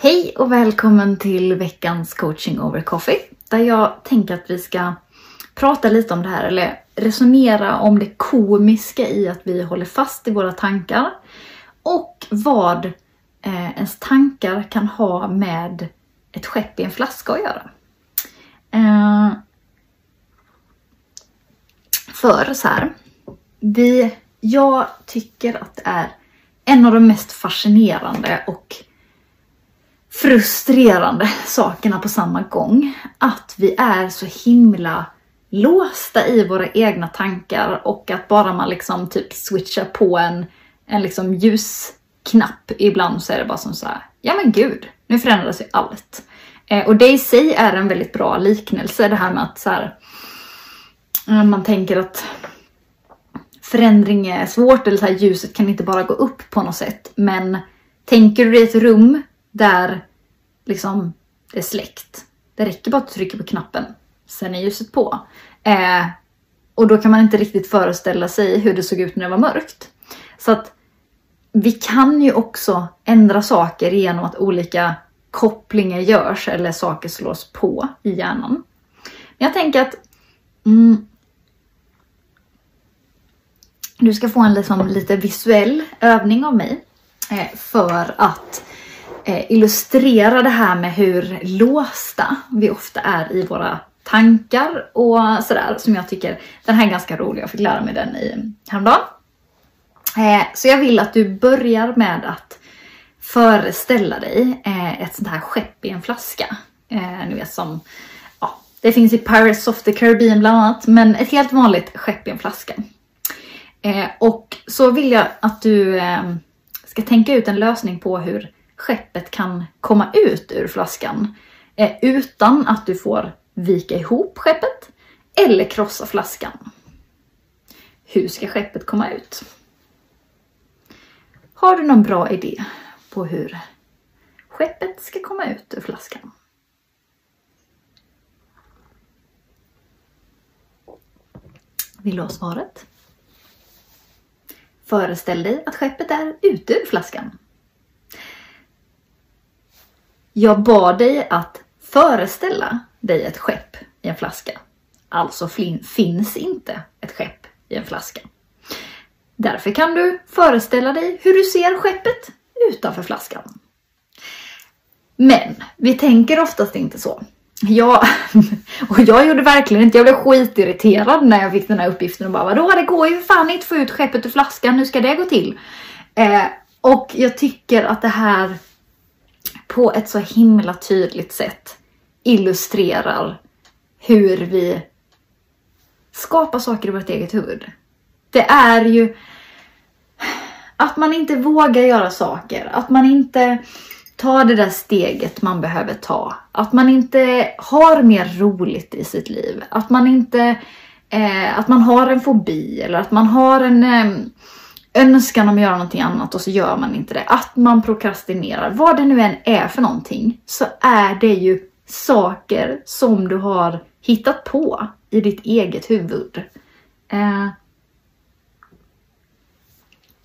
Hej och välkommen till veckans coaching over coffee. Där jag tänker att vi ska prata lite om det här, eller resonera om det komiska i att vi håller fast i våra tankar. Och vad eh, ens tankar kan ha med ett skepp i en flaska att göra. Eh, för så här, vi, jag tycker att det är en av de mest fascinerande och frustrerande sakerna på samma gång. Att vi är så himla låsta i våra egna tankar och att bara man liksom typ switchar på en, en liksom ljusknapp ibland så är det bara som så här, ja men gud, nu förändras ju allt. Eh, och det i sig är en väldigt bra liknelse det här med att så här, eh, man tänker att förändring är svårt eller så här, ljuset kan inte bara gå upp på något sätt. Men tänker du dig ett rum där liksom det är släckt. Det räcker bara att trycka på knappen. Sen är ljuset på. Eh, och då kan man inte riktigt föreställa sig hur det såg ut när det var mörkt. Så att vi kan ju också ändra saker genom att olika kopplingar görs eller saker slås på i hjärnan. Men jag tänker att mm, du ska få en liksom lite visuell övning av mig eh, för att eh, Eh, illustrera det här med hur låsta vi ofta är i våra tankar och sådär som jag tycker, den här är ganska rolig, jag fick lära mig den i häromdagen. Eh, så jag vill att du börjar med att föreställa dig eh, ett sånt här skepp i en flaska. Eh, ni vet som, ja, det finns i Pirates of the Caribbean bland annat, men ett helt vanligt skepp i en flaska. Eh, och så vill jag att du eh, ska tänka ut en lösning på hur skeppet kan komma ut ur flaskan eh, utan att du får vika ihop skeppet eller krossa flaskan. Hur ska skeppet komma ut? Har du någon bra idé på hur skeppet ska komma ut ur flaskan? Vill du ha svaret? Föreställ dig att skeppet är ute ur flaskan. Jag bad dig att föreställa dig ett skepp i en flaska. Alltså finns inte ett skepp i en flaska. Därför kan du föreställa dig hur du ser skeppet utanför flaskan. Men vi tänker oftast inte så. Jag, och jag gjorde verkligen inte, jag blev skitirriterad när jag fick den här uppgiften och bara vadå, det går ju för fan inte att få ut skeppet ur flaskan, hur ska det gå till? Eh, och jag tycker att det här på ett så himla tydligt sätt illustrerar hur vi skapar saker i vårt eget huvud. Det är ju att man inte vågar göra saker, att man inte tar det där steget man behöver ta. Att man inte har mer roligt i sitt liv. Att man inte eh, att man har en fobi eller att man har en eh, önskan om att göra någonting annat och så gör man inte det. Att man prokrastinerar. Vad det nu än är för någonting så är det ju saker som du har hittat på i ditt eget huvud. Eh,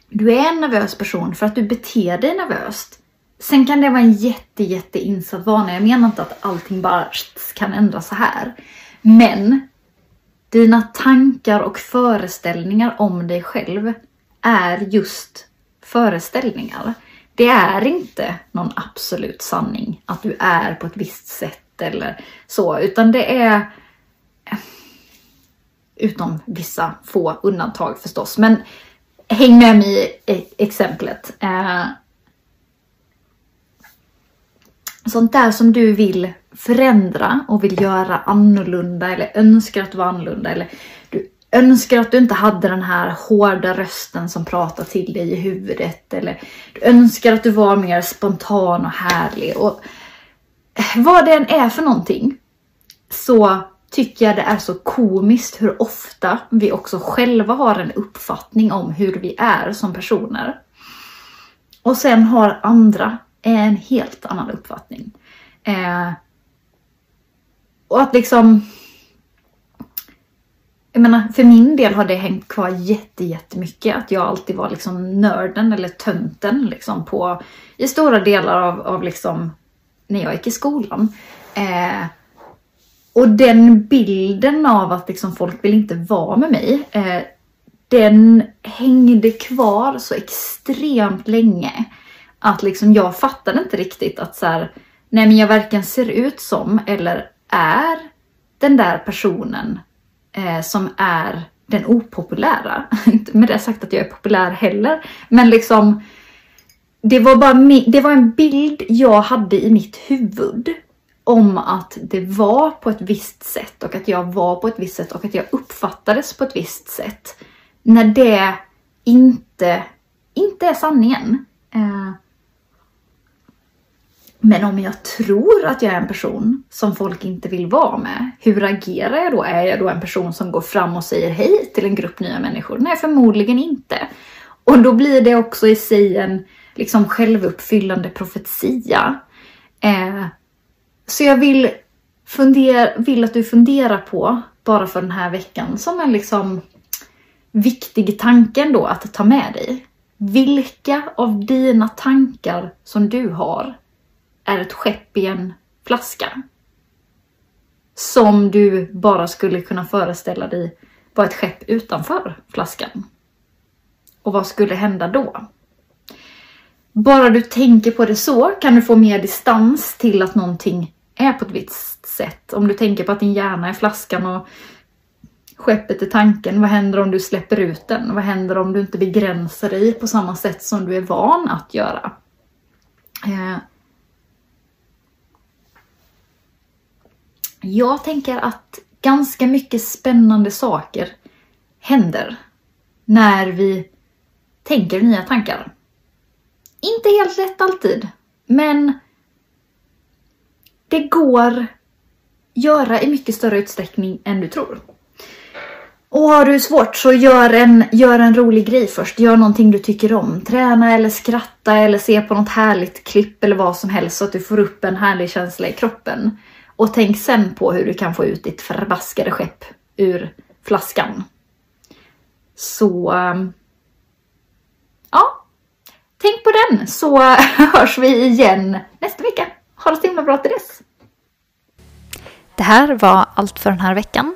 du är en nervös person för att du beter dig nervöst. Sen kan det vara en jätte, jätte insatt vana. Jag menar inte att allting bara kan ändras så här. Men dina tankar och föreställningar om dig själv är just föreställningar. Det är inte någon absolut sanning att du är på ett visst sätt eller så, utan det är utom vissa få undantag förstås. Men häng med mig i exemplet. Eh, sånt där som du vill förändra och vill göra annorlunda eller önskar att vara annorlunda eller önskar att du inte hade den här hårda rösten som pratar till dig i huvudet. Eller du önskar att du var mer spontan och härlig. Och eh, vad det än är för någonting så tycker jag det är så komiskt hur ofta vi också själva har en uppfattning om hur vi är som personer. Och sen har andra en helt annan uppfattning. Eh, och att liksom... Jag menar, för min del har det hängt kvar jätte, jättemycket. Att jag alltid var liksom nörden eller tönten liksom på, i stora delar av, av liksom när jag gick i skolan. Eh, och den bilden av att liksom folk vill inte vara med mig, eh, den hängde kvar så extremt länge. Att liksom jag fattade inte riktigt att så här, nej men jag varken ser ut som eller är den där personen eh, som är den opopulära. Inte med det sagt att jag är populär heller, men liksom det var bara det var en bild jag hade i mitt huvud om att det var på ett visst sätt och att jag var på ett visst sätt och att jag uppfattades på ett visst sätt. När det inte, inte är sanningen. Eh, men om jag tror att jag är en person som folk inte vill vara med, hur agerar jag då? Är jag då en person som går fram och säger hej till en grupp nya människor? Nej, förmodligen inte. Och då blir det också i sig en liksom självuppfyllande profetia. Eh, så jag vill, fundera, vill att du funderar på, bara för den här veckan, som en liksom viktig tanke ändå att ta med dig. Vilka av dina tankar som du har är ett skepp i en flaska? Som du bara skulle kunna föreställa dig var ett skepp utanför flaskan. Och vad skulle hända då? Bara du tänker på det så kan du få mer distans till att någonting är på ett visst sätt. Om du tänker på att din hjärna är flaskan och skeppet är tanken. Vad händer om du släpper ut den? Vad händer om du inte begränsar dig på samma sätt som du är van att göra? Eh, jag tänker att ganska mycket spännande saker händer när vi tänker nya tankar. Inte helt lätt alltid, men det går göra i mycket större utsträckning än du tror. Och har du svårt så gör en, gör en rolig grej först. Gör någonting du tycker om. Träna eller skratta eller se på något härligt klipp eller vad som helst så att du får upp en härlig känsla i kroppen. Och tänk sen på hur du kan få ut ditt förbaskade skepp ur flaskan. Så... Ehm, ja. Tänk på den så hörs vi igen nästa vecka. Ha det så himla bra till dess. Det här var allt för den här veckan.